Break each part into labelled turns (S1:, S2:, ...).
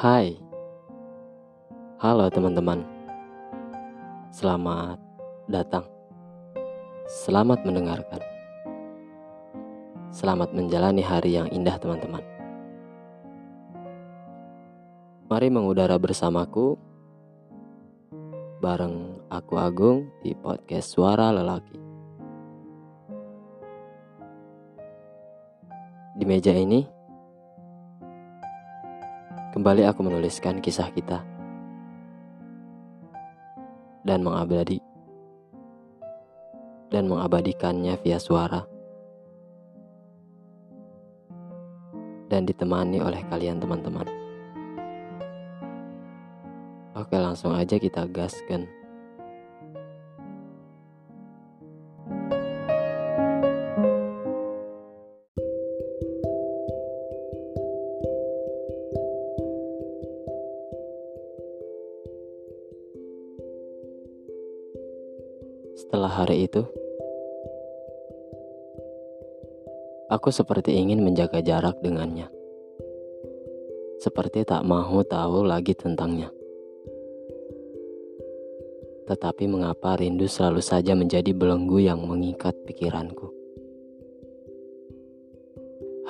S1: Hai, halo teman-teman. Selamat datang. Selamat mendengarkan. Selamat menjalani hari yang indah, teman-teman. Mari mengudara bersamaku bareng aku Agung di podcast Suara Lelaki. Di meja ini, kembali aku menuliskan kisah kita dan mengabadi dan mengabadikannya via suara dan ditemani oleh kalian teman-teman. Oke, langsung aja kita gaskan. Setelah hari itu, aku seperti ingin menjaga jarak dengannya. Seperti tak mau tahu lagi tentangnya. Tetapi mengapa rindu selalu saja menjadi belenggu yang mengikat pikiranku?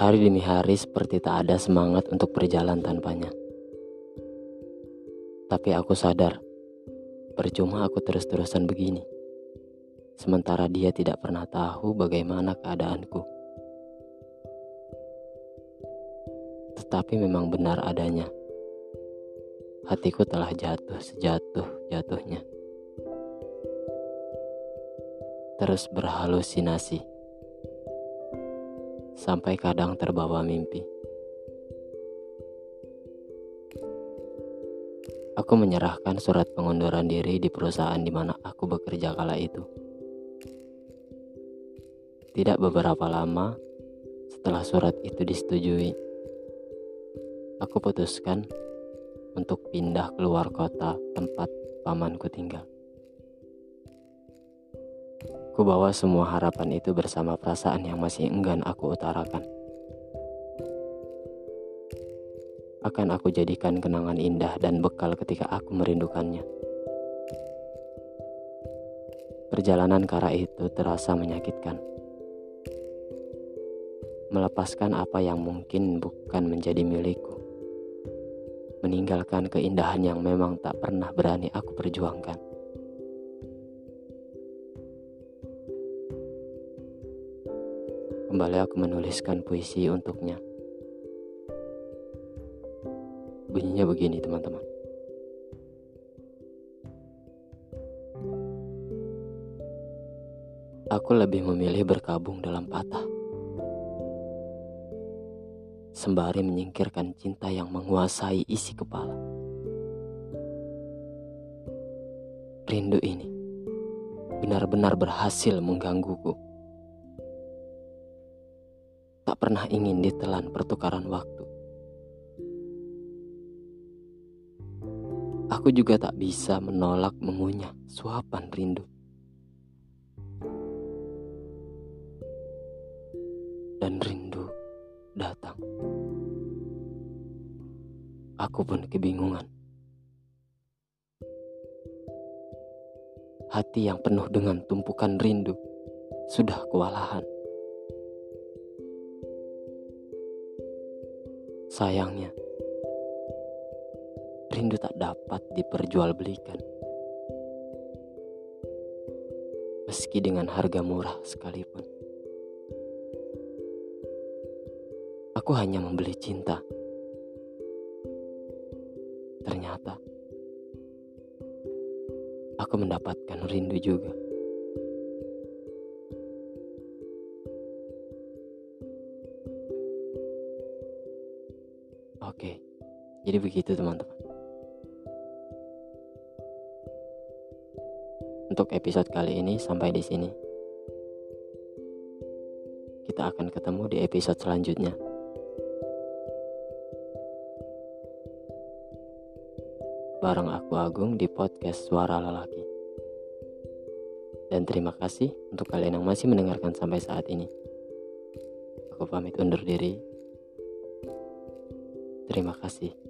S1: Hari demi hari seperti tak ada semangat untuk berjalan tanpanya. Tapi aku sadar, percuma aku terus-terusan begini sementara dia tidak pernah tahu bagaimana keadaanku. Tetapi memang benar adanya. Hatiku telah jatuh sejatuh-jatuhnya. Terus berhalusinasi. Sampai kadang terbawa mimpi. Aku menyerahkan surat pengunduran diri di perusahaan di mana aku bekerja kala itu. Tidak beberapa lama setelah surat itu disetujui, aku putuskan untuk pindah keluar kota tempat pamanku tinggal. Ku bawa semua harapan itu bersama perasaan yang masih enggan aku utarakan. Akan aku jadikan kenangan indah dan bekal ketika aku merindukannya. Perjalanan kara itu terasa menyakitkan melepaskan apa yang mungkin bukan menjadi milikku, meninggalkan keindahan yang memang tak pernah berani aku perjuangkan. Kembali aku menuliskan puisi untuknya. Bunyinya begini, teman-teman. Aku lebih memilih berkabung dalam patah sembari menyingkirkan cinta yang menguasai isi kepala. Rindu ini benar-benar berhasil menggangguku. Tak pernah ingin ditelan pertukaran waktu. Aku juga tak bisa menolak mengunyah suapan rindu. Dan rindu datang. Aku pun kebingungan. Hati yang penuh dengan tumpukan rindu sudah kewalahan. Sayangnya, rindu tak dapat diperjualbelikan. Meski dengan harga murah sekalipun. Aku hanya membeli cinta ternyata aku mendapatkan rindu juga. Oke, jadi begitu teman-teman. Untuk episode kali ini sampai di sini. Kita akan ketemu di episode selanjutnya. Bareng aku Agung di podcast Suara Lelaki. Dan terima kasih untuk kalian yang masih mendengarkan sampai saat ini. Aku pamit undur diri. Terima kasih.